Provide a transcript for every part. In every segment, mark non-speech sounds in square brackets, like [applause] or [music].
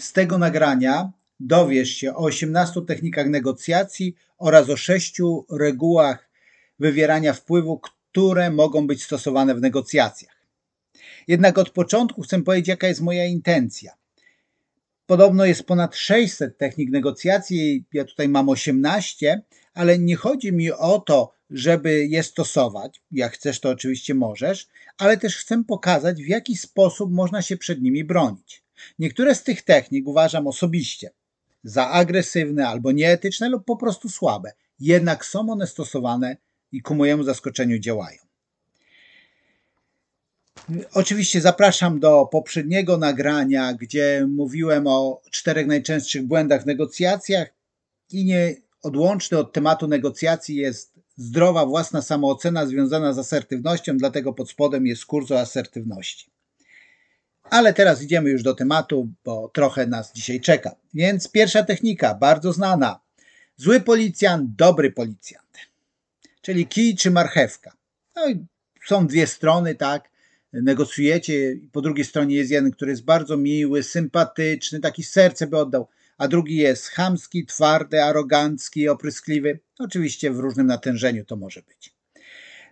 Z tego nagrania dowiesz się o 18 technikach negocjacji oraz o 6 regułach wywierania wpływu, które mogą być stosowane w negocjacjach. Jednak od początku chcę powiedzieć, jaka jest moja intencja. Podobno jest ponad 600 technik negocjacji, ja tutaj mam 18, ale nie chodzi mi o to, żeby je stosować. Jak chcesz, to oczywiście możesz, ale też chcę pokazać, w jaki sposób można się przed nimi bronić. Niektóre z tych technik uważam osobiście za agresywne albo nieetyczne lub po prostu słabe, jednak są one stosowane i ku mojemu zaskoczeniu działają. Oczywiście zapraszam do poprzedniego nagrania, gdzie mówiłem o czterech najczęstszych błędach w negocjacjach i nieodłączny od tematu negocjacji jest zdrowa własna samoocena związana z asertywnością, dlatego pod spodem jest kurs o asertywności. Ale teraz idziemy już do tematu, bo trochę nas dzisiaj czeka. Więc pierwsza technika, bardzo znana. Zły policjant, dobry policjant. Czyli kij czy marchewka. No i są dwie strony, tak negocjujecie, po drugiej stronie jest jeden, który jest bardzo miły, sympatyczny, taki serce by oddał, a drugi jest chamski, twardy, arogancki, opryskliwy. Oczywiście w różnym natężeniu to może być.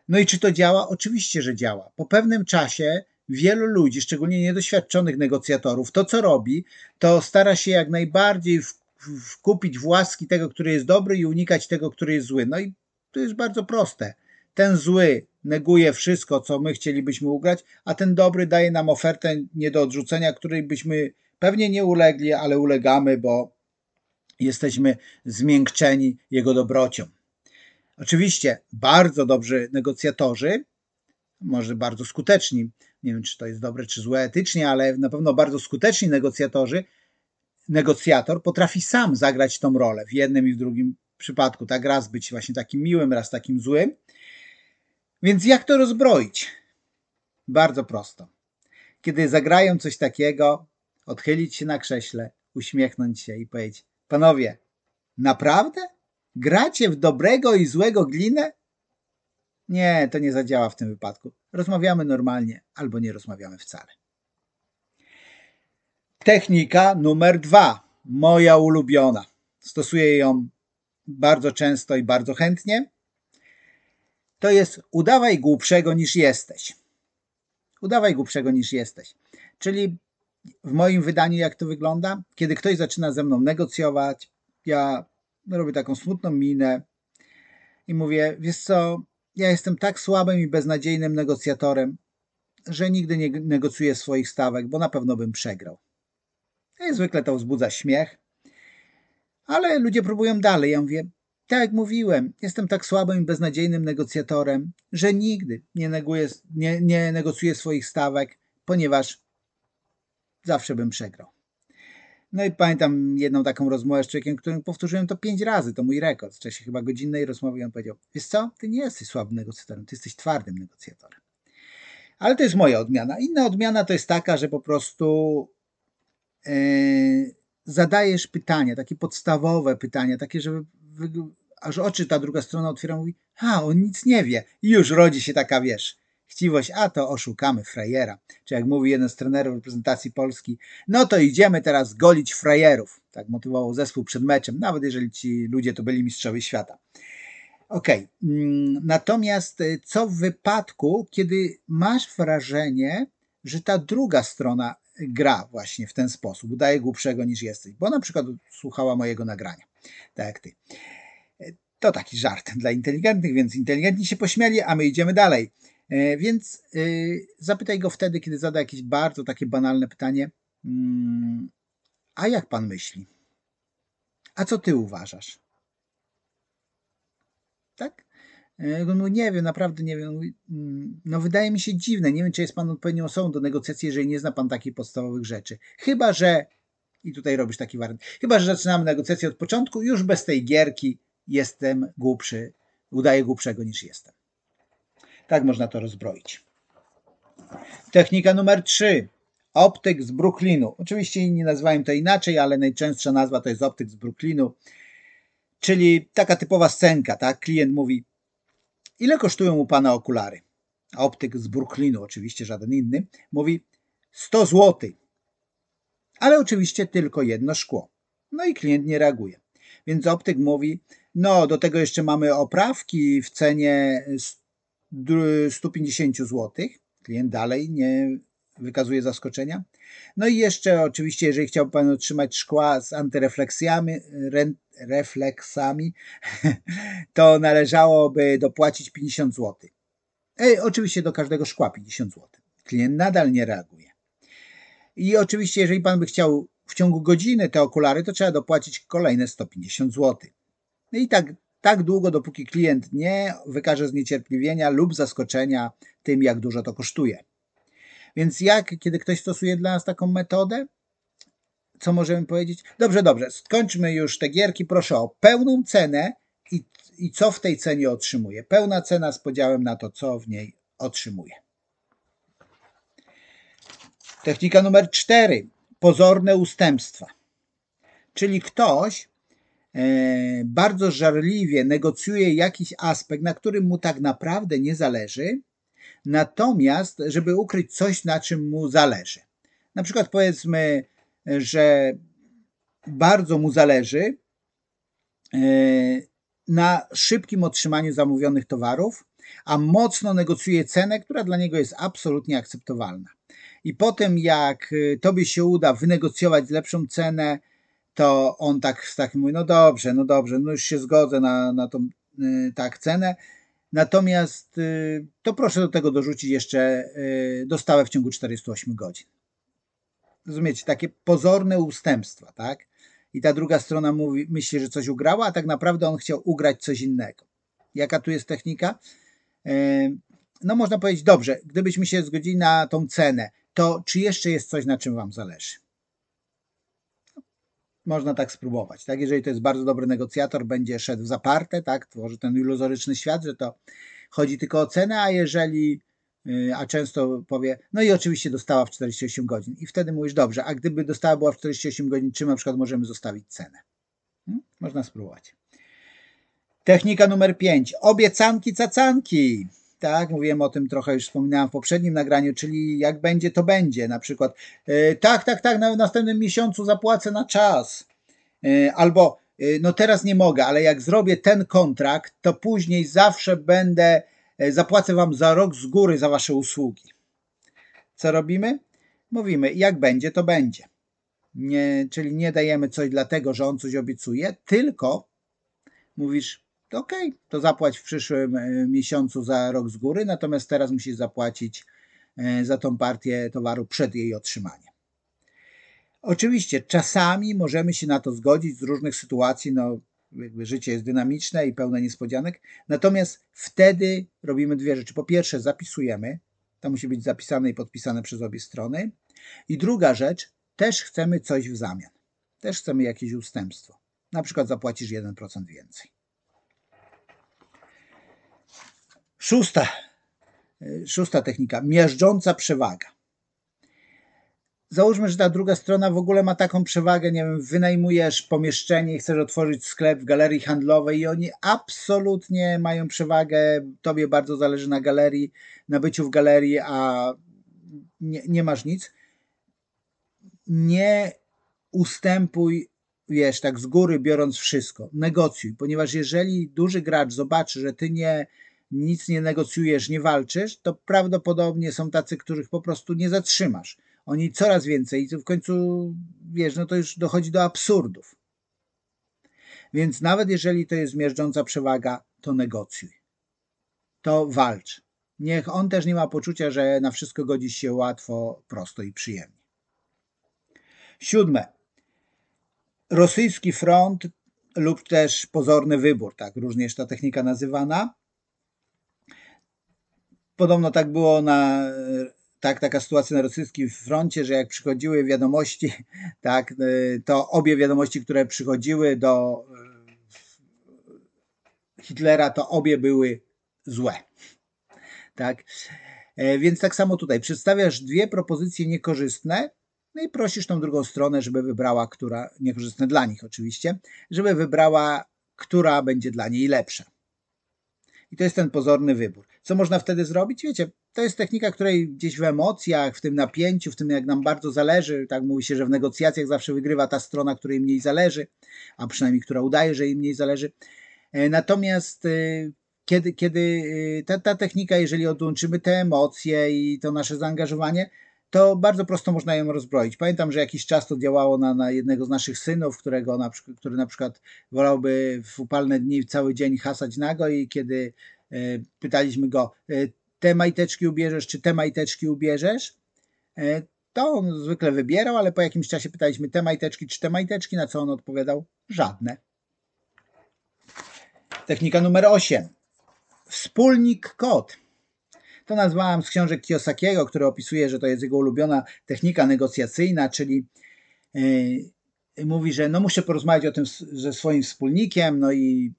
No i czy to działa? Oczywiście, że działa. Po pewnym czasie wielu ludzi, szczególnie niedoświadczonych negocjatorów, to co robi, to stara się jak najbardziej wkupić w łaski tego, który jest dobry i unikać tego, który jest zły. No i to jest bardzo proste. Ten zły neguje wszystko, co my chcielibyśmy ugrać, a ten dobry daje nam ofertę nie do odrzucenia, której byśmy pewnie nie ulegli, ale ulegamy, bo jesteśmy zmiękczeni jego dobrocią. Oczywiście bardzo dobrzy negocjatorzy, może bardzo skuteczni, nie wiem czy to jest dobre czy złe etycznie, ale na pewno bardzo skuteczni negocjatorzy, negocjator potrafi sam zagrać tą rolę w jednym i w drugim przypadku. Tak raz być właśnie takim miłym, raz takim złym. Więc jak to rozbroić? Bardzo prosto. Kiedy zagrają coś takiego, odchylić się na krześle, uśmiechnąć się i powiedzieć: Panowie, naprawdę? Gracie w dobrego i złego glinę? Nie, to nie zadziała w tym wypadku. Rozmawiamy normalnie albo nie rozmawiamy wcale. Technika numer dwa, moja ulubiona. Stosuję ją bardzo często i bardzo chętnie to jest udawaj głupszego niż jesteś. Udawaj głupszego niż jesteś. Czyli w moim wydaniu, jak to wygląda? Kiedy ktoś zaczyna ze mną negocjować, ja robię taką smutną minę i mówię: Wiesz co, ja jestem tak słabym i beznadziejnym negocjatorem, że nigdy nie negocjuję swoich stawek, bo na pewno bym przegrał. I zwykle to wzbudza śmiech, ale ludzie próbują dalej. Ja mówię: tak jak mówiłem, jestem tak słabym i beznadziejnym negocjatorem, że nigdy nie, neguję, nie, nie negocjuję swoich stawek, ponieważ zawsze bym przegrał. No i pamiętam jedną taką rozmowę z człowiekiem, którym powtórzyłem to pięć razy, to mój rekord w czasie chyba godzinnej rozmowy i on powiedział, wiesz co, ty nie jesteś słabym negocjatorem, ty jesteś twardym negocjatorem. Ale to jest moja odmiana. Inna odmiana to jest taka, że po prostu yy, zadajesz pytania, takie podstawowe pytania, takie, żeby aż oczy ta druga strona otwiera, mówi, a on nic nie wie. I już rodzi się taka, wiesz, chciwość, a to oszukamy frajera. Czy jak mówi jeden z trenerów reprezentacji Polski, no to idziemy teraz golić frajerów. Tak motywował zespół przed meczem, nawet jeżeli ci ludzie to byli mistrzowie świata. Okay. Mm, natomiast y, co w wypadku, kiedy masz wrażenie, że ta druga strona gra właśnie w ten sposób, udaje głupszego niż jesteś, bo na przykład słuchała mojego nagrania tak jak ty. To taki żart dla inteligentnych, więc inteligentni się pośmiali, a my idziemy dalej. E, więc e, zapytaj go wtedy, kiedy zada jakieś bardzo takie banalne pytanie. Mm, a jak pan myśli? A co ty uważasz? Tak? E, no nie wiem, naprawdę nie wiem. Mm, no wydaje mi się dziwne. Nie wiem, czy jest pan odpowiednią osobą do negocjacji, jeżeli nie zna pan takich podstawowych rzeczy. Chyba, że i tutaj robisz taki wariant. Chyba, że zaczynamy negocjacje od początku, już bez tej gierki jestem głupszy, udaję głupszego niż jestem. Tak można to rozbroić. Technika numer 3. Optyk z Brooklynu. Oczywiście inni nazywają to inaczej, ale najczęstsza nazwa to jest optyk z Brooklynu. Czyli taka typowa scenka, tak? Klient mówi, ile kosztują u pana okulary? Optyk z Brooklynu, oczywiście żaden inny, mówi 100 złotych. ale oczywiście tylko jedno szkło. No i klient nie reaguje. Więc optyk mówi, no do tego jeszcze mamy oprawki w cenie 150 zł. Klient dalej nie wykazuje zaskoczenia. No i jeszcze oczywiście, jeżeli chciałby Pan otrzymać szkła z antyrefleksjami, refleksami, [laughs] to należałoby dopłacić 50 zł. Ej, oczywiście do każdego szkła 50 zł. Klient nadal nie reaguje. I oczywiście, jeżeli Pan by chciał w ciągu godziny te okulary, to trzeba dopłacić kolejne 150 zł. No i tak, tak długo, dopóki klient nie wykaże zniecierpliwienia lub zaskoczenia tym, jak dużo to kosztuje. Więc jak, kiedy ktoś stosuje dla nas taką metodę, co możemy powiedzieć? Dobrze, dobrze, skończmy już te gierki. Proszę o pełną cenę i, i co w tej cenie otrzymuje. Pełna cena z podziałem na to, co w niej otrzymuje. Technika numer cztery. Pozorne ustępstwa. Czyli ktoś bardzo żarliwie negocjuje jakiś aspekt, na którym mu tak naprawdę nie zależy, natomiast, żeby ukryć coś, na czym mu zależy. Na przykład powiedzmy, że bardzo mu zależy e, na szybkim otrzymaniu zamówionych towarów, a mocno negocjuje cenę, która dla niego jest absolutnie akceptowalna. I potem, jak e, tobie się uda wynegocjować lepszą cenę, to on tak, tak mówi, no dobrze, no dobrze, no już się zgodzę na, na tą e, tak cenę, Natomiast y, to proszę do tego dorzucić jeszcze y, dostawę w ciągu 48 godzin. Rozumiecie, takie pozorne ustępstwa, tak? I ta druga strona mówi, myśli, że coś ugrała, a tak naprawdę on chciał ugrać coś innego. Jaka tu jest technika? Y, no można powiedzieć, dobrze, gdybyśmy się zgodzili na tą cenę, to czy jeszcze jest coś, na czym Wam zależy? Można tak spróbować. Tak? Jeżeli to jest bardzo dobry negocjator, będzie szedł w zaparte, tak? tworzy ten iluzoryczny świat, że to chodzi tylko o cenę, a jeżeli, y, a często powie, no i oczywiście dostała w 48 godzin. I wtedy mówisz, dobrze, a gdyby dostała była w 48 godzin, czym na przykład możemy zostawić cenę? Hmm? Można spróbować. Technika numer 5. Obiecanki cacanki. Tak, mówiłem o tym trochę, już wspominałem w poprzednim nagraniu, czyli jak będzie, to będzie. Na przykład, yy, tak, tak, tak, na, następnym miesiącu zapłacę na czas. Yy, albo, yy, no teraz nie mogę, ale jak zrobię ten kontrakt, to później zawsze będę, zapłacę wam za rok z góry za wasze usługi. Co robimy? Mówimy, jak będzie, to będzie. Nie, czyli nie dajemy coś dlatego, że on coś obiecuje, tylko mówisz, ok, to zapłać w przyszłym e, miesiącu za rok z góry, natomiast teraz musisz zapłacić e, za tą partię towaru przed jej otrzymaniem. Oczywiście czasami możemy się na to zgodzić z różnych sytuacji, no jakby życie jest dynamiczne i pełne niespodzianek, natomiast wtedy robimy dwie rzeczy. Po pierwsze zapisujemy, to musi być zapisane i podpisane przez obie strony i druga rzecz, też chcemy coś w zamian. Też chcemy jakieś ustępstwo. Na przykład zapłacisz 1% więcej. Szósta, szósta technika, miażdżąca przewaga. Załóżmy, że ta druga strona w ogóle ma taką przewagę, nie wiem, wynajmujesz pomieszczenie i chcesz otworzyć sklep w galerii handlowej i oni absolutnie mają przewagę, tobie bardzo zależy na galerii, na byciu w galerii, a nie, nie masz nic. Nie ustępuj, wiesz, tak z góry biorąc wszystko. Negocjuj, ponieważ jeżeli duży gracz zobaczy, że ty nie nic nie negocjujesz, nie walczysz, to prawdopodobnie są tacy, których po prostu nie zatrzymasz. Oni coraz więcej i w końcu, wiesz, no to już dochodzi do absurdów. Więc nawet jeżeli to jest miażdżąca przewaga, to negocjuj. To walcz. Niech on też nie ma poczucia, że na wszystko godzi się łatwo, prosto i przyjemnie. Siódme. Rosyjski front lub też pozorny wybór, tak różnie jest ta technika nazywana, Podobno tak było na tak, taka sytuacja na rosyjskim froncie, że jak przychodziły wiadomości, [laughs] tak, to obie wiadomości, które przychodziły do e, Hitlera, to obie były złe. Tak? E, więc tak samo tutaj przedstawiasz dwie propozycje niekorzystne, no i prosisz tą drugą stronę, żeby wybrała, która, niekorzystne dla nich oczywiście, żeby wybrała, która będzie dla niej lepsza. I to jest ten pozorny wybór. Co można wtedy zrobić? Wiecie, to jest technika, której gdzieś w emocjach, w tym napięciu, w tym jak nam bardzo zależy, tak mówi się, że w negocjacjach zawsze wygrywa ta strona, której mniej zależy, a przynajmniej która udaje, że jej mniej zależy. E, natomiast e, kiedy, kiedy e, ta, ta technika, jeżeli odłączymy te emocje i to nasze zaangażowanie, to bardzo prosto można ją rozbroić. Pamiętam, że jakiś czas to działało na, na jednego z naszych synów, którego na, który na przykład wolałby w upalne dni cały dzień hasać nago i kiedy e, pytaliśmy go, e, te majteczki ubierzesz, czy te majteczki ubierzesz, e, to on zwykle wybierał, ale po jakimś czasie pytaliśmy te majteczki, czy te majteczki, na co on odpowiadał, żadne. Technika numer 8. Wspólnik kod. To nazwałam z książek Kiyosakiego, który opisuje, że to jest jego ulubiona technika negocjacyjna, czyli yy, mówi, że no muszę porozmawiać o tym ze swoim wspólnikiem, no i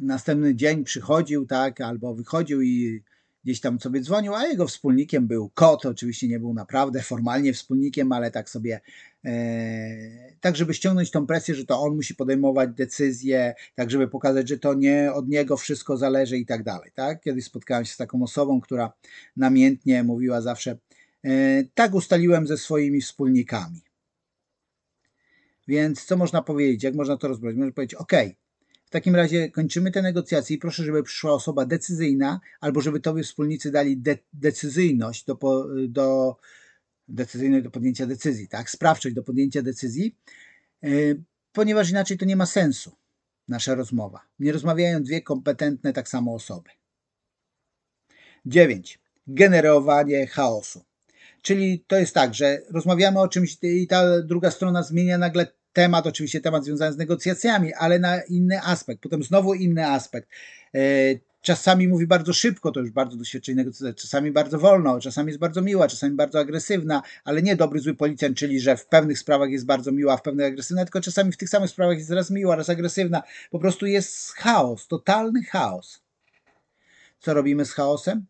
następny dzień przychodził, tak, albo wychodził i gdzieś tam sobie dzwonił, a jego wspólnikiem był kot. Oczywiście nie był naprawdę formalnie wspólnikiem, ale tak sobie, e, tak żeby ściągnąć tą presję, że to on musi podejmować decyzje, tak żeby pokazać, że to nie od niego wszystko zależy i tak dalej. Tak? Kiedyś spotkałem się z taką osobą, która namiętnie mówiła zawsze, e, tak ustaliłem ze swoimi wspólnikami. Więc co można powiedzieć? Jak można to rozbrać? Można powiedzieć, OK, w takim razie kończymy te negocjacje i proszę, żeby przyszła osoba decyzyjna, albo żeby tobie wspólnicy dali de decyzyjność do, do, decyzyjność do podjęcia decyzji, tak? Sprawczość do podjęcia decyzji, yy, ponieważ inaczej to nie ma sensu, nasza rozmowa. Nie rozmawiają dwie kompetentne tak samo osoby. 9. Generowanie chaosu. Czyli to jest tak, że rozmawiamy o czymś i ta druga strona zmienia nagle temat, oczywiście temat związany z negocjacjami, ale na inny aspekt. Potem znowu inny aspekt. E, czasami mówi bardzo szybko, to już bardzo doświadczenie negocjacyjne, czasami bardzo wolno, czasami jest bardzo miła, czasami bardzo agresywna, ale nie dobry, zły policjant, czyli że w pewnych sprawach jest bardzo miła, w pewnych agresywna, tylko czasami w tych samych sprawach jest raz miła, raz agresywna. Po prostu jest chaos, totalny chaos. Co robimy z chaosem?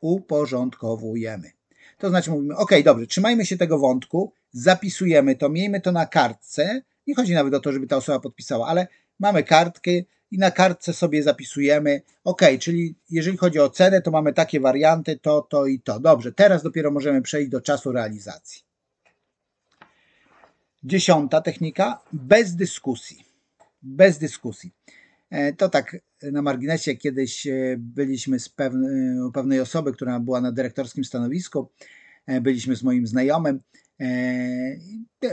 Uporządkowujemy. To znaczy mówimy, ok, dobrze, trzymajmy się tego wątku, zapisujemy to, miejmy to na kartce. Nie chodzi nawet o to, żeby ta osoba podpisała, ale mamy kartkę i na kartce sobie zapisujemy. Ok, czyli jeżeli chodzi o cenę, to mamy takie warianty, to, to i to. Dobrze, teraz dopiero możemy przejść do czasu realizacji. Dziesiąta technika, bez dyskusji. Bez dyskusji. E, to tak na marginesie, kiedyś e, byliśmy z pewnej, osoby, która była na dyrektorskim stanowisku, e, byliśmy z moim znajomym E,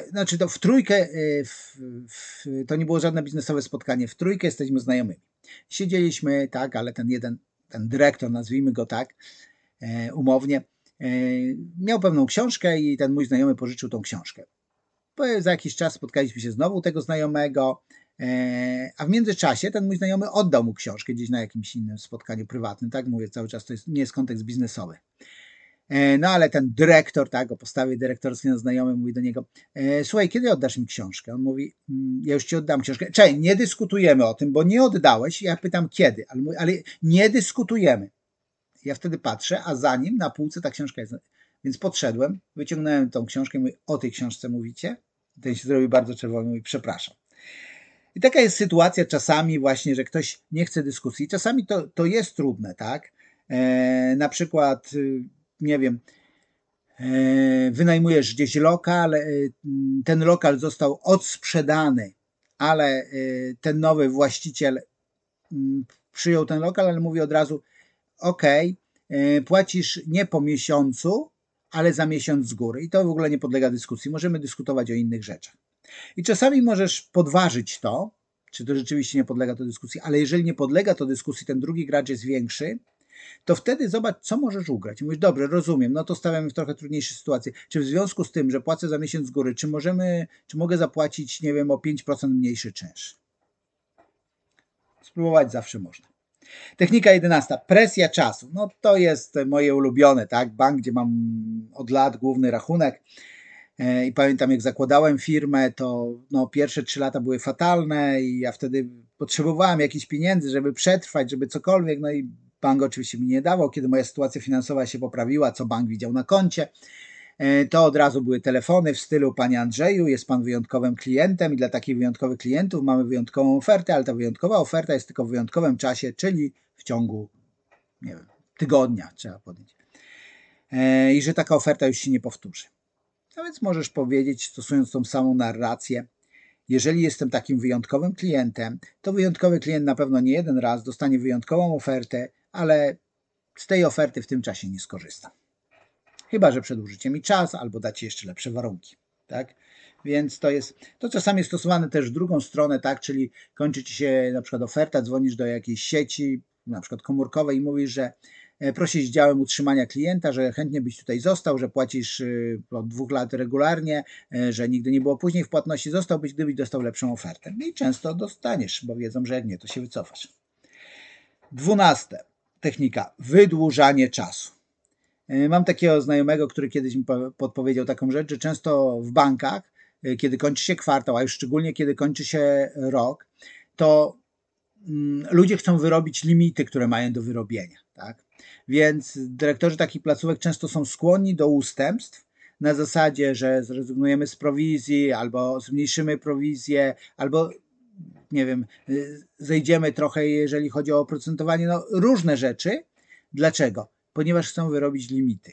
znaczy to w trójkę, e, w, w, to nie było żadne biznesowe spotkanie, w trójkę jesteśmy znajomymi. Siedzieliśmy, tak, ale ten jeden, ten dyrektor, nazwijmy go tak, e, umownie, miał pewną książkę i ten mój znajomy pożyczył tą książkę. Za jakiś czas spotkaliśmy się znowu tego znajomego, a w międzyczasie ten mój znajomy oddał mu książkę gdzieś na jakimś innym spotkaniu prywatnym, tak mówię cały czas, to jest, nie jest kontekst biznesowy. E, no ale ten dyrektor, tak, o postawie dyrektorskiej na znajomy mówi do niego, e, słuchaj, kiedy oddasz mi książkę? On mówi, mm, ja już ci oddam książkę. Czekaj, nie dyskutujemy o tym, bo nie oddałeś. Ja pytam kiedy, ale, mówi, ale nie dyskutujemy. Ja wtedy patrzę, a za nim na półce ta książka jest. Więc podszedłem, wyciągnąłem tą książkę i mówię, o tej książce mówicie? Ten się zrobił bardzo czerwony i mówi, przepraszam. I taka jest sytuacja czasami właśnie, że ktoś nie chce dyskusji. Czasami to, to jest trudne, tak? E, na przykład y, nie wiem, e, wynajmujesz gdzieś lokal, e, ten lokal został odsprzedany, ale e, ten nowy właściciel przyjął ten lokal, ale mówi od razu: OK, płacisz nie po miesiącu, ale za miesiąc z góry. I to w ogóle nie podlega dyskusji. Możemy dyskutować o innych rzeczach. I czasami możesz podważyć to, czy to rzeczywiście nie podlega to dyskusji, ale jeżeli nie podlega to dyskusji, ten drugi gracz jest większy, to wtedy zobacz, co możesz ugrać. I mówisz, dobrze, rozumiem, no to stawiamy w trochę trudniejszej sytuacji. Czy w związku z tym, że płacę za miesiąc z góry, czy możemy, czy mogę zapłacić, nie wiem, o 5% mniejszy czynsz? Spróbować zawsze można. Technika 11. Presja czasu. No to jest moje ulubione, tak? Bank, gdzie mam od lat główny rachunek. E, I pamiętam, jak zakładałem firmę, to no, pierwsze trzy lata były fatalne i ja wtedy potrzebowałem jakichś pieniędzy, żeby przetrwać, żeby cokolwiek. No i Bank oczywiście mi nie dawał. Kiedy moja sytuacja finansowa się poprawiła, co bank widział na koncie, e, to od razu były telefony w stylu Panie Andrzeju, jest Pan wyjątkowym klientem i dla takich wyjątkowych klientów mamy wyjątkową ofertę, ale ta wyjątkowa oferta jest tylko w wyjątkowym czasie, czyli w ciągu nie wiem, tygodnia trzeba podjąć. E, I że taka oferta już się nie powtórzy. A więc możesz powiedzieć, stosując tą samą narrację, jeżeli jestem takim wyjątkowym klientem, to wyjątkowy klient na pewno nie jeden raz dostanie wyjątkową ofertę, ale z tej oferty w tym czasie nie skorzysta. Chyba, że przedłużycie mi czas albo dacie jeszcze lepsze warunki. Tak? Więc to jest, to czasami jest stosowane też w drugą stronę, tak, czyli kończy ci się na przykład oferta, dzwonisz do jakiejś sieci, na przykład komórkowej i mówisz, że e, prosisz działem utrzymania klienta, że chętnie byś tutaj został, że płacisz y, od dwóch lat regularnie, e, że nigdy nie było później w płatności, zostałbyś, gdybyś dostał lepszą ofertę. I często dostaniesz, bo wiedzą, że jak nie, to się wycofasz. Dwunaste technika, wydłużanie czasu. E, mam takiego znajomego, który kiedyś mi podpowiedział taką rzecz, że często w bankach, e, kiedy kończy się kwartał, a już szczególnie kiedy kończy się rok, to mm, ludzie chcą wyrobić limity, które mają do wyrobienia. Tak? Więc dyrektorzy takich placówek często są skłonni do ustępstw na zasadzie, że zrezygnujemy z prowizji, albo zmniejszymy prowizję, albo nie wiem, y, zejdziemy trochę, jeżeli chodzi o oprocentowanie, no różne rzeczy. Dlaczego? Ponieważ chcą wyrobić limity.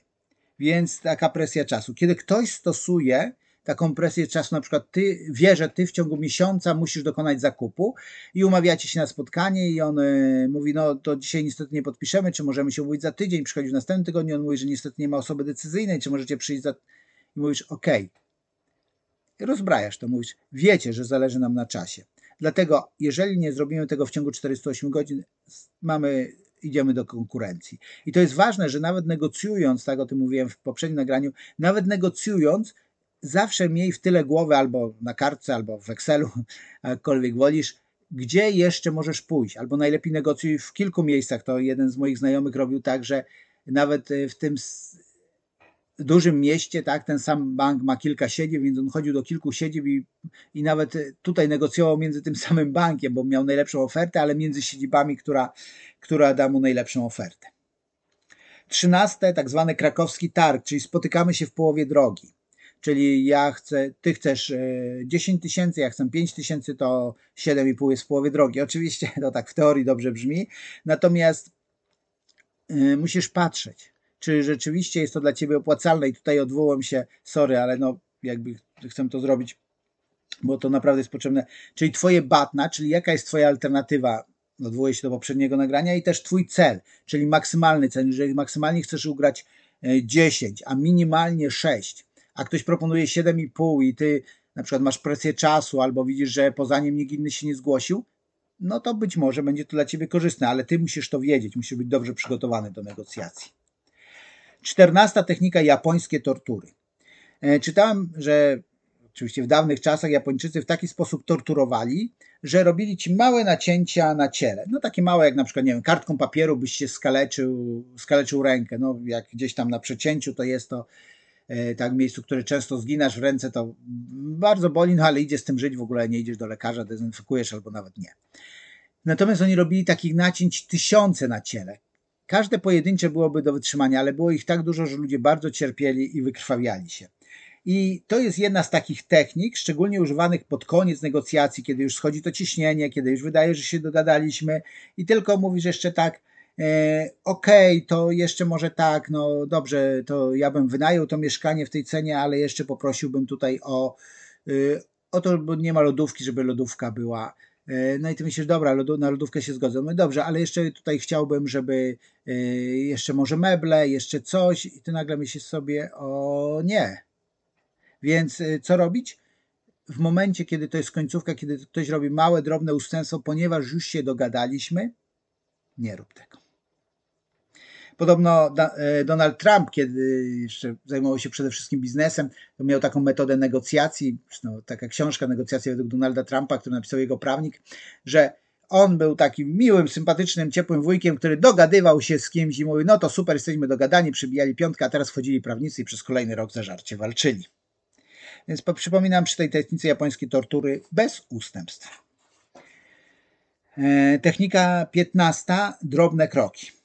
Więc taka presja czasu. Kiedy ktoś stosuje taką presję czasu, na przykład ty wie, że ty w ciągu miesiąca musisz dokonać zakupu i umawiacie się na spotkanie i on y, mówi, no to dzisiaj niestety nie podpiszemy, czy możemy się umówić za tydzień, przychodzi w następnym tygodniu, on mówi, że niestety nie ma osoby decyzyjnej, czy możecie przyjść za... I mówisz, ok. I rozbrajasz to, mówisz, wiecie, że zależy nam na czasie. Dlatego, jeżeli nie zrobimy tego w ciągu 48 godzin, mamy, idziemy do konkurencji. I to jest ważne, że nawet negocjując, tak o tym mówiłem w poprzednim nagraniu, nawet negocjując, zawsze miej w tyle głowy albo na kartce, albo w Excelu, [laughs] jakkolwiek wolisz, gdzie jeszcze możesz pójść, albo najlepiej negocjuj w kilku miejscach. To jeden z moich znajomych robił tak, że nawet w tym dużym mieście, tak, ten sam bank ma kilka siedzib, więc on chodził do kilku siedzib i, i nawet tutaj negocjował między tym [laughs] samym bankiem, bo miał najlepszą ofertę, ale między siedzibami, która, która da mu najlepszą ofertę. Trzynaste, tak zwany krakowski targ, czyli spotykamy się w połowie drogi. Czyli ja chcę, ty chcesz 10 e, tysięcy, ja chcę 5 tysięcy, to 7,5 jest w połowie drogi. [laughs] Oczywiście to tak w teorii dobrze brzmi, natomiast e, musisz patrzeć, czy rzeczywiście jest to dla ciebie opłacalne? I tutaj odwołam się, sorry, ale no jakby chcę to zrobić, bo to naprawdę jest potrzebne, czyli twoje batna, czyli jaka jest twoja alternatywa, odwołuję się do poprzedniego nagrania i też twój cel, czyli maksymalny cel, jeżeli maksymalnie chcesz ugrać 10, e, a minimalnie 6, a ktoś proponuje 7,5 i ty na przykład masz presję czasu albo widzisz, że poza nim nikt inny się nie zgłosił, no to być może będzie to dla ciebie korzystne, ale ty musisz to wiedzieć, musisz być dobrze przygotowany do negocjacji. Czternasta technika japońskie tortury. E, czytałem, że oczywiście w dawnych czasach Japończycy w taki sposób torturowali, że robili ci małe nacięcia na ciele. No takie małe, jak na przykład, nie wiem, kartką papieru byś się skaleczył, skaleczył rękę. No jak gdzieś tam na przecięciu to jest to e, tak miejscu, które często zginasz w ręce, to bardzo boli, no ale idzie z tym żyć, w ogóle nie idziesz do lekarza, dezynfekujesz albo nawet nie. Natomiast oni robili takich nacięć tysiące na ciele. Każde pojedyncze byłoby do wytrzymania, ale było ich tak dużo, że ludzie bardzo cierpieli i wykrwawiali się. I to jest jedna z takich technik, szczególnie używanych pod koniec negocjacji, kiedy już schodzi to ciśnienie, kiedy już wydaje, że się dogadaliśmy i tylko mówisz jeszcze tak, e, okej, okay, to jeszcze może tak, no dobrze, to ja bym wynajął to mieszkanie w tej cenie, ale jeszcze poprosiłbym tutaj o, y, o to, bo nie ma lodówki, żeby lodówka była no i ty myślisz, dobra, na lodówkę się zgodzę. No dobrze, ale jeszcze tutaj chciałbym, żeby e, jeszcze może meble, jeszcze coś i ty nagle myślisz sobie, o nie. Więc e, co robić? W momencie, kiedy to jest końcówka, kiedy ktoś robi małe, drobne ustępstwo, ponieważ już się dogadaliśmy, nie rób tego. Podobno e, Donald Trump, kiedy jeszcze zajmował się przede wszystkim biznesem, to miał taką metodę negocjacji, no, taka książka negocjacji według Donalda Trumpa, którą napisał jego prawnik, że on był takim miłym, sympatycznym, ciepłym wujkiem, który dogadywał się z kimś i mówił, no to super, jesteśmy dogadani, przybijali piątkę, a teraz wchodzili prawnicy i przez kolejny rok zażarcie walczyli. Więc przypominam przy tej technice japońskiej tortury bez ustępstw. E, technika 15. Drobne kroki.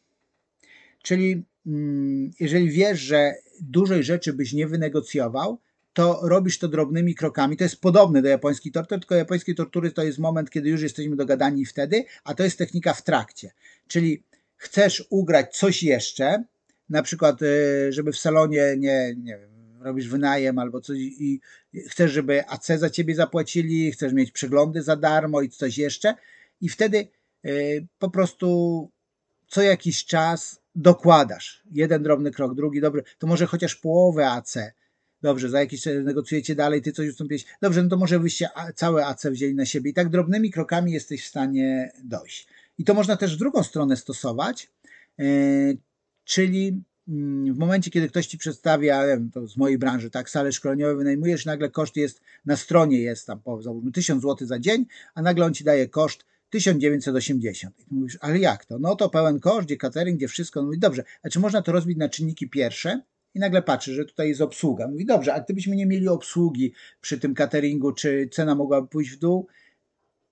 Czyli mm, jeżeli wiesz, że dużej rzeczy byś nie wynegocjował, to robisz to drobnymi krokami. To jest podobne do japońskiej tortury, tylko japońskiej tortury to jest moment, kiedy już jesteśmy dogadani wtedy, a to jest technika w trakcie. Czyli chcesz ugrać coś jeszcze, na przykład, y, żeby w salonie nie, nie wiem, robisz wynajem albo coś i chcesz, żeby AC za ciebie zapłacili, chcesz mieć przeglądy za darmo i coś jeszcze i wtedy y, po prostu co jakiś czas dokładasz. Jeden drobny krok, drugi dobry, to może chociaż połowę AC. Dobrze, za jakiś czas negocjujecie dalej, ty coś ustąpiłeś. Dobrze, no to może wyście całe AC wzięli na siebie i tak drobnymi krokami jesteś w stanie dojść. I to można też w drugą stronę stosować, yy, czyli mm, w momencie, kiedy ktoś ci przedstawia, to z mojej branży, tak, salę szkoleniową wynajmujesz, nagle koszt jest, na stronie jest tam, załóżmy, 1000 zł za dzień, a nagle on ci daje koszt 1980. I mówisz, ale jak to? No to pełen koszt, gdzie catering, gdzie wszystko. No mówi, dobrze, a czy można to rozbić na czynniki pierwsze? I nagle patrzy, że tutaj jest obsługa. Mówi, dobrze, a gdybyśmy nie mieli obsługi przy tym cateringu, czy cena mogłaby pójść w dół?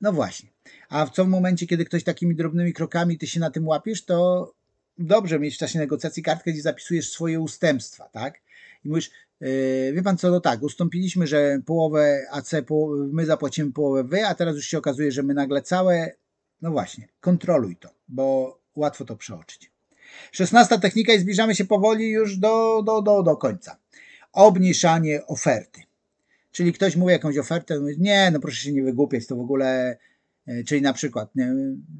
No właśnie. A w co momencie, kiedy ktoś takimi drobnymi krokami ty się na tym łapiesz, to dobrze mieć w czasie negocjacji kartkę, gdzie zapisujesz swoje ustępstwa, tak? I mówisz, wie pan co, no tak, ustąpiliśmy, że połowę AC, my zapłacimy połowę wy, a teraz już się okazuje, że my nagle całe, no właśnie, kontroluj to, bo łatwo to przeoczyć. Szesnasta technika i zbliżamy się powoli już do, do, do, do końca. Obniżanie oferty. Czyli ktoś mówi jakąś ofertę, mówi, nie, no proszę się nie wygłupiać, to w ogóle, e, czyli na przykład nie,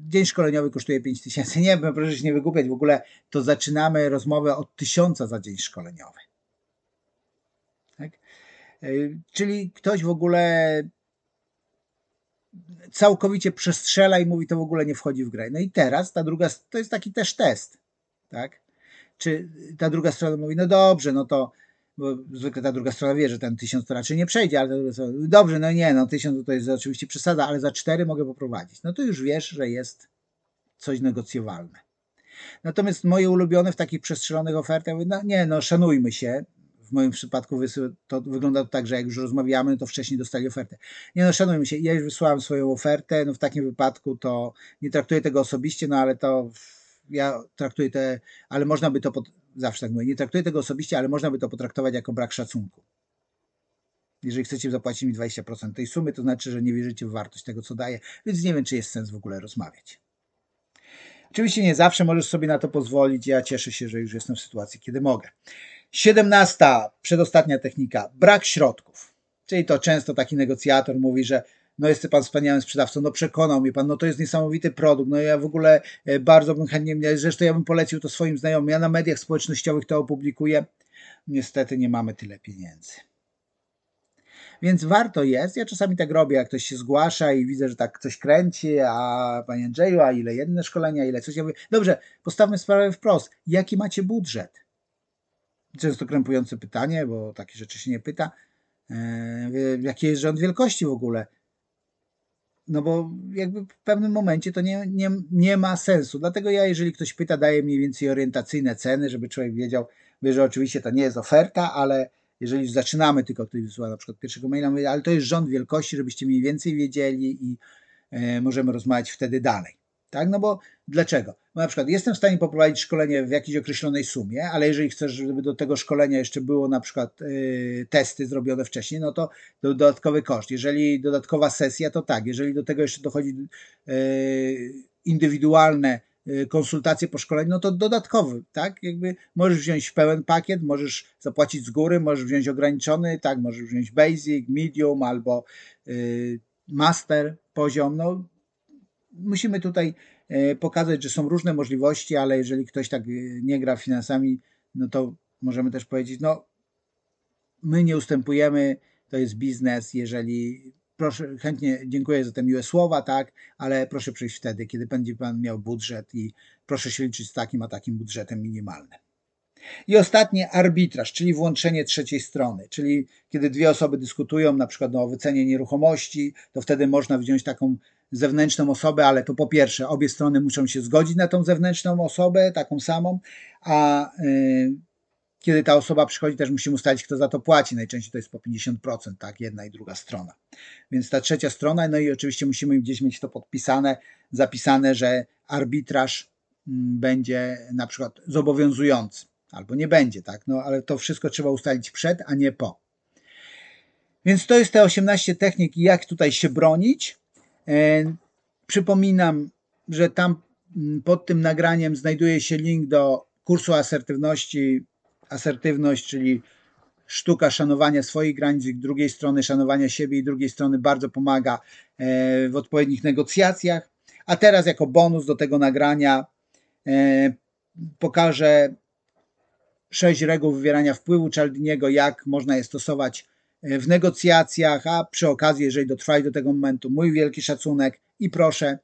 dzień szkoleniowy kosztuje 5 tysięcy, nie, no proszę się nie wygłupiać, w ogóle to zaczynamy rozmowę od tysiąca za dzień szkoleniowy. E, czyli ktoś w ogóle całkowicie przestrzela i mówi, to w ogóle nie wchodzi w grę. No i teraz ta druga, to jest taki też test, tak? Czy ta druga strona mówi, no dobrze, no to bo zwykle ta druga strona wie, że ten tysiąc to raczej nie przejdzie, ale dobrze, no nie, no tysiąc to jest oczywiście przesada, ale za cztery mogę poprowadzić. No to już wiesz, że jest coś negocjowalne. Natomiast moje ulubione w takich przestrzelonych ofertach, no nie, no szanujmy się. W moim przypadku to wygląda to tak, że jak już rozmawiamy, to wcześniej dostali ofertę. Nie no, szanujmy się, ja już wysłałem swoją ofertę, no w takim wypadku to nie traktuję tego osobiście, no ale to ja traktuję te, ale można by to, pod, zawsze tak mówię, nie traktuję tego osobiście, ale można by to potraktować jako brak szacunku. Jeżeli chcecie zapłacić mi 20% tej sumy, to znaczy, że nie wierzycie w wartość tego, co daję, więc nie wiem, czy jest sens w ogóle rozmawiać. Oczywiście nie zawsze możesz sobie na to pozwolić. Ja cieszę się, że już jestem w sytuacji, kiedy mogę. Siedemnasta, przedostatnia technika, brak środków. Czyli to często taki negocjator mówi, że no jest pan wspaniałym sprzedawcą, no przekonał mnie pan, no to jest niesamowity produkt, no ja w ogóle e, bardzo bym chętnie, zresztą ja bym polecił to swoim znajomym, ja na mediach społecznościowych to opublikuję, niestety nie mamy tyle pieniędzy. Więc warto jest, ja czasami tak robię, jak ktoś się zgłasza i widzę, że tak coś kręci, a panie Andrzeju, a ile jedne szkolenia, ile coś, ja mówię, dobrze, postawmy sprawę wprost, jaki macie budżet? Często krępujące pytanie, bo takie rzeczy się nie pyta, eee, jaki jest rząd wielkości w ogóle? No bo jakby w pewnym momencie to nie, nie, nie ma sensu. Dlatego ja, jeżeli ktoś pyta, daję mniej więcej orientacyjne ceny, żeby człowiek wiedział, że oczywiście to nie jest oferta, ale jeżeli zaczynamy tylko, ktoś wysyła na przykład pierwszego maila, mówię, ale to jest rząd wielkości, żebyście mniej więcej wiedzieli i e, możemy rozmawiać wtedy dalej. Tak? No bo dlaczego? Bo na przykład jestem w stanie poprowadzić szkolenie w jakiejś określonej sumie, ale jeżeli chcesz, żeby do tego szkolenia jeszcze było na przykład y, testy zrobione wcześniej, no to dodatkowy koszt. Jeżeli dodatkowa sesja, to tak. Jeżeli do tego jeszcze dochodzi y, indywidualne y, konsultacje po szkoleniu, no to dodatkowy, tak? Jakby możesz wziąć pełen pakiet, możesz zapłacić z góry, możesz wziąć ograniczony, tak? Możesz wziąć basic, medium albo master poziom, no musimy tutaj e, pokazać, że są różne możliwości, ale jeżeli ktoś tak e, nie gra finansami, no to możemy też powiedzieć, no my nie ustępujemy, to jest biznes, jeżeli proszę, chętnie dziękuję za te miłe słowa, tak, ale proszę przyjść wtedy, kiedy będzie Pan miał budżet i proszę się liczyć z takim a takim budżetem minimalnym. I ostatnie arbitraż, czyli włączenie trzeciej strony, czyli kiedy dwie osoby dyskutują na przykład no, o wycenie nieruchomości, to wtedy można wziąć taką zewnętrzną osobę, ale to po pierwsze, obie strony muszą się zgodzić na tą zewnętrzną osobę, taką samą, a y, kiedy ta osoba przychodzi, też musimy ustalić, kto za to płaci. Najczęściej to jest po 50%, tak, jedna i druga strona. Więc ta trzecia strona, no i oczywiście musimy gdzieś mieć to podpisane, zapisane, że arbitraż mm, będzie na przykład zobowiązujący, albo nie będzie, tak, no ale to wszystko trzeba ustalić przed, a nie po. Więc to jest te 18 technik, jak tutaj się bronić. E, przypominam, że tam mm, pod tym nagraniem znajduje się link do kursu asertywności. Asertywność, czyli sztuka szanowania swoich granic, drugiej strony szanowania siebie i drugiej strony bardzo pomaga e, w odpowiednich negocjacjach. A teraz jako bonus do tego nagrania e, pokażę sześć reguł wywierania wpływu Cialdiniego, jak można je stosować w negocjacjach, a przy okazji, jeżeli dotrwali do tego momentu, mój wielki szacunek i proszę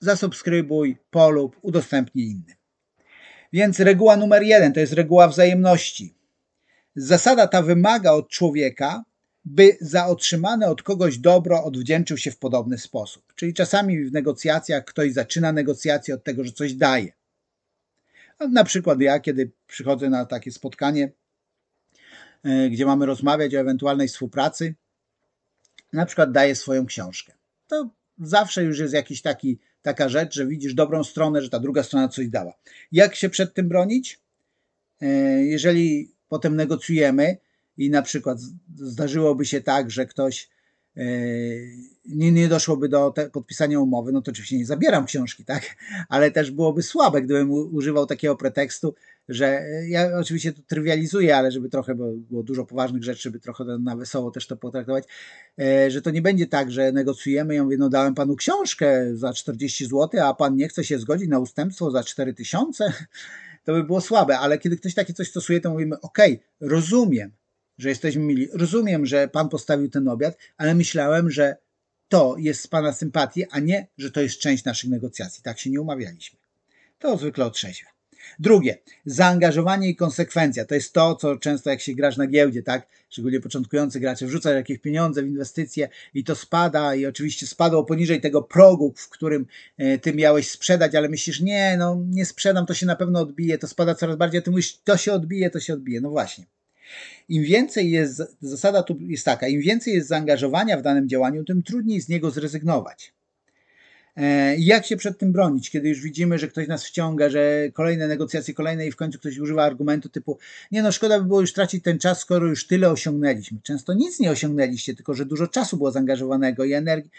zasubskrybuj, polub, udostępnij innym. Więc reguła numer jeden to jest reguła wzajemności. Zasada ta wymaga od człowieka, by za otrzymane od kogoś dobro odwdzięczył się w podobny sposób. Czyli czasami w negocjacjach ktoś zaczyna negocjacje od tego, że coś daje. Na przykład ja, kiedy przychodzę na takie spotkanie, e, gdzie mamy rozmawiać o ewentualnej współpracy, na przykład daję swoją książkę. To zawsze już jest jakiś taki, taka rzecz, że widzisz dobrą stronę, że ta druga strona coś dała. Jak się przed tym bronić? E, jeżeli potem negocjujemy i na przykład zdarzyłoby się tak, że ktoś e, nie, nie doszłoby do te, podpisania umowy, no to oczywiście nie zabieram książki, tak? [laughs] Ale też byłoby słabe, gdybym używał takiego pretekstu, że e, ja oczywiście to trywializuję, ale żeby trochę, bo było dużo poważnych rzeczy, żeby trochę na wesoło też to potraktować, e, że to nie będzie tak, że negocjujemy, ja mówię, no dałem panu książkę za 40 zł, a pan nie chce się zgodzić na ustępstwo za 4000, [laughs] to by było słabe, ale kiedy ktoś takie coś stosuje, to mówimy, ok, rozumiem, że jesteśmy mili, rozumiem, że pan postawił ten obiad, ale myślałem, że to jest z pana sympatii, a nie, że to jest część naszych negocjacji. Tak się nie umawialiśmy. To zwykle otrzeźwia. Drugie, zaangażowanie i konsekwencja. To jest to, co często jak się grasz na giełdzie, tak? Szczególnie początkujący gracze, wrzucasz jakieś pieniądze w inwestycje i to spada i oczywiście spadło poniżej tego progu, w którym e, ty miałeś sprzedać, ale myślisz, nie, no nie sprzedam, to się na pewno odbije, to spada coraz bardziej, a ty mówisz, to się odbije, to się odbije. No właśnie. Im więcej jest, zasada tu jest taka, im więcej jest zaangażowania w danym działaniu, tym trudniej z niego zrezygnować. E, jak się przed tym bronić, kiedy już widzimy, że ktoś nas wciąga, że kolejne negocjacje, kolejne i w końcu ktoś używa argumentu typu nie no, szkoda by było już tracić ten czas, skoro już tyle osiągnęliśmy. Często nic nie osiągnęliście, tylko że dużo czasu było zaangażowanego i energii.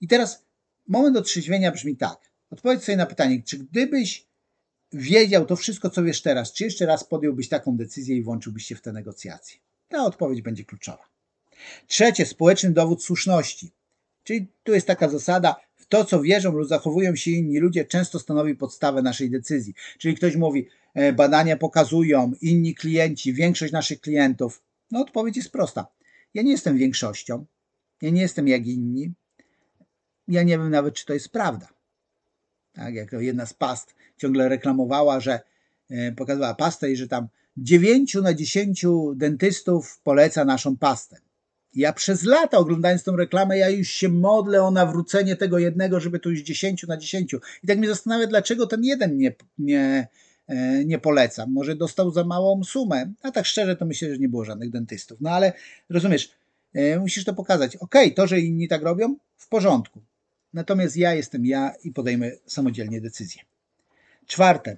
I teraz moment otrzeźwienia brzmi tak. Odpowiedz sobie na pytanie, czy gdybyś wiedział to wszystko, co wiesz teraz, czy jeszcze raz podjąłbyś taką decyzję i włączyłbyś się w te negocjacje? Ta odpowiedź będzie kluczowa. Trzecie, społeczny dowód słuszności. Czyli tu jest taka zasada, w to, co wierzą lub zachowują się inni ludzie, często stanowi podstawę naszej decyzji. Czyli ktoś mówi, e, badania pokazują, inni klienci, większość naszych klientów. No odpowiedź jest prosta. Ja nie jestem większością, ja nie jestem jak inni, ja nie wiem nawet, czy to jest prawda. Tak, jak to jedna z past ciągle reklamowała, że e, pokazywała pastę i że tam 9 na 10 dentystów poleca naszą pastę. Ja przez lata oglądając tą reklamę, ja już się modlę o nawrócenie tego jednego, żeby to już 10 na 10. I tak mnie zastanawia, dlaczego ten jeden nie, nie, e, nie. Może dostał za małą sumę. A tak szczerze to myślę, że nie było żadnych dentystów. No ale rozumiesz, e, musisz to pokazać. Ok, to, że inni tak robią, w porządku. Natomiast ja jestem ja i podejmę samodzielnie decyzję. Czwarte,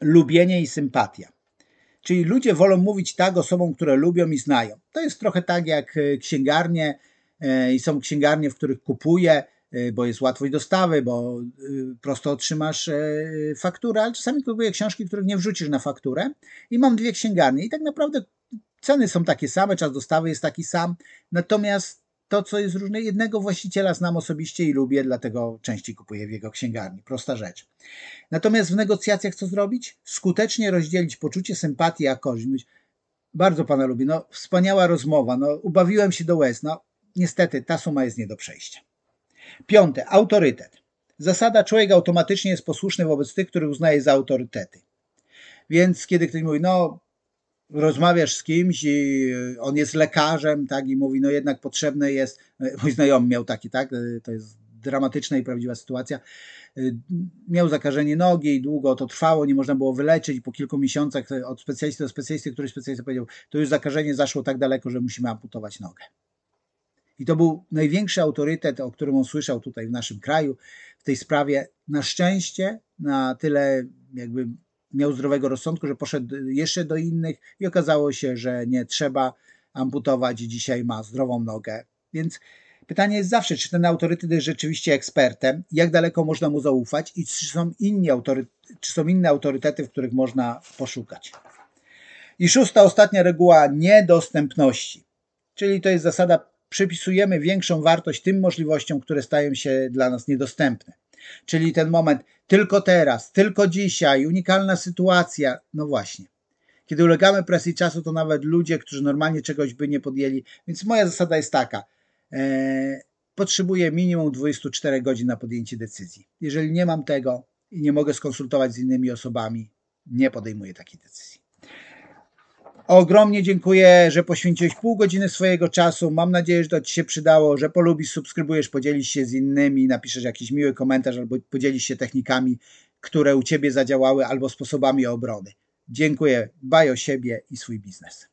lubienie i sympatia. Czyli ludzie wolą mówić tak osobom, które lubią i znają. To jest trochę tak jak e, księgarnie e, i są księgarnie, w których kupuję, e, bo jest łatwość dostawy, bo prosto otrzymasz fakturę, ale czasami kupuję książki, których nie wrzucisz na fakturę i mam dwie księgarnie i tak naprawdę ceny są takie same, czas dostawy jest taki sam, natomiast to, co jest różne, jednego właściciela znam osobiście i lubię, dlatego częściej kupuję w jego księgarni. Prosta rzecz. Natomiast w negocjacjach co zrobić? Skutecznie rozdzielić poczucie sympatii a korzyść. Bardzo pana lubię. No, wspaniała rozmowa. No, ubawiłem się do łez. No, niestety ta suma jest nie do przejścia. Piąte, autorytet. Zasada człowiek automatycznie jest posłuszny wobec tych, których uznaje za autorytety. Więc kiedy ktoś mówi, no rozmawiasz z kimś i on jest lekarzem, tak, i mówi, no jednak potrzebne jest, mój znajomy miał taki, tak, to jest dramatyczna i prawdziwa sytuacja, miał zakażenie nogi i długo to trwało, nie można było wyleczyć po kilku miesiącach od specjalisty do specjalisty, który specjalista powiedział, to już zakażenie zaszło tak daleko, że musimy amputować nogę. I to był największy autorytet, o którym on słyszał tutaj w naszym kraju w tej sprawie. Na szczęście, na tyle jakby miał zdrowego rozsądku, że poszedł jeszcze do innych i okazało się, że nie trzeba amputować i dzisiaj ma zdrową nogę. Więc Pytanie jest zawsze, czy ten autorytet jest rzeczywiście ekspertem, jak daleko można mu zaufać i czy są, inni autory, czy są inne autorytety, w których można poszukać. I szósta, ostatnia reguła niedostępności, czyli to jest zasada, przypisujemy większą wartość tym możliwościom, które stają się dla nas niedostępne. Czyli ten moment tylko teraz, tylko dzisiaj, unikalna sytuacja, no właśnie. Kiedy ulegamy presji czasu, to nawet ludzie, którzy normalnie czegoś by nie podjęli. Więc moja zasada jest taka. E, potrzebuję minimum 24 godzin na podjęcie decyzji. Jeżeli nie mam tego i nie mogę skonsultować z innymi osobami, nie podejmuję takiej decyzji. Ogromnie dziękuję, że poświęciłeś pół godziny swojego czasu. Mam nadzieję, że to Ci się przydało, że polubisz, subskrybujesz, podzielisz się z innymi, napiszesz jakiś miły komentarz albo podzielisz się technikami, które u Ciebie zadziałały albo sposobami obrony. Dziękuję. Dbaj o siebie i swój biznes.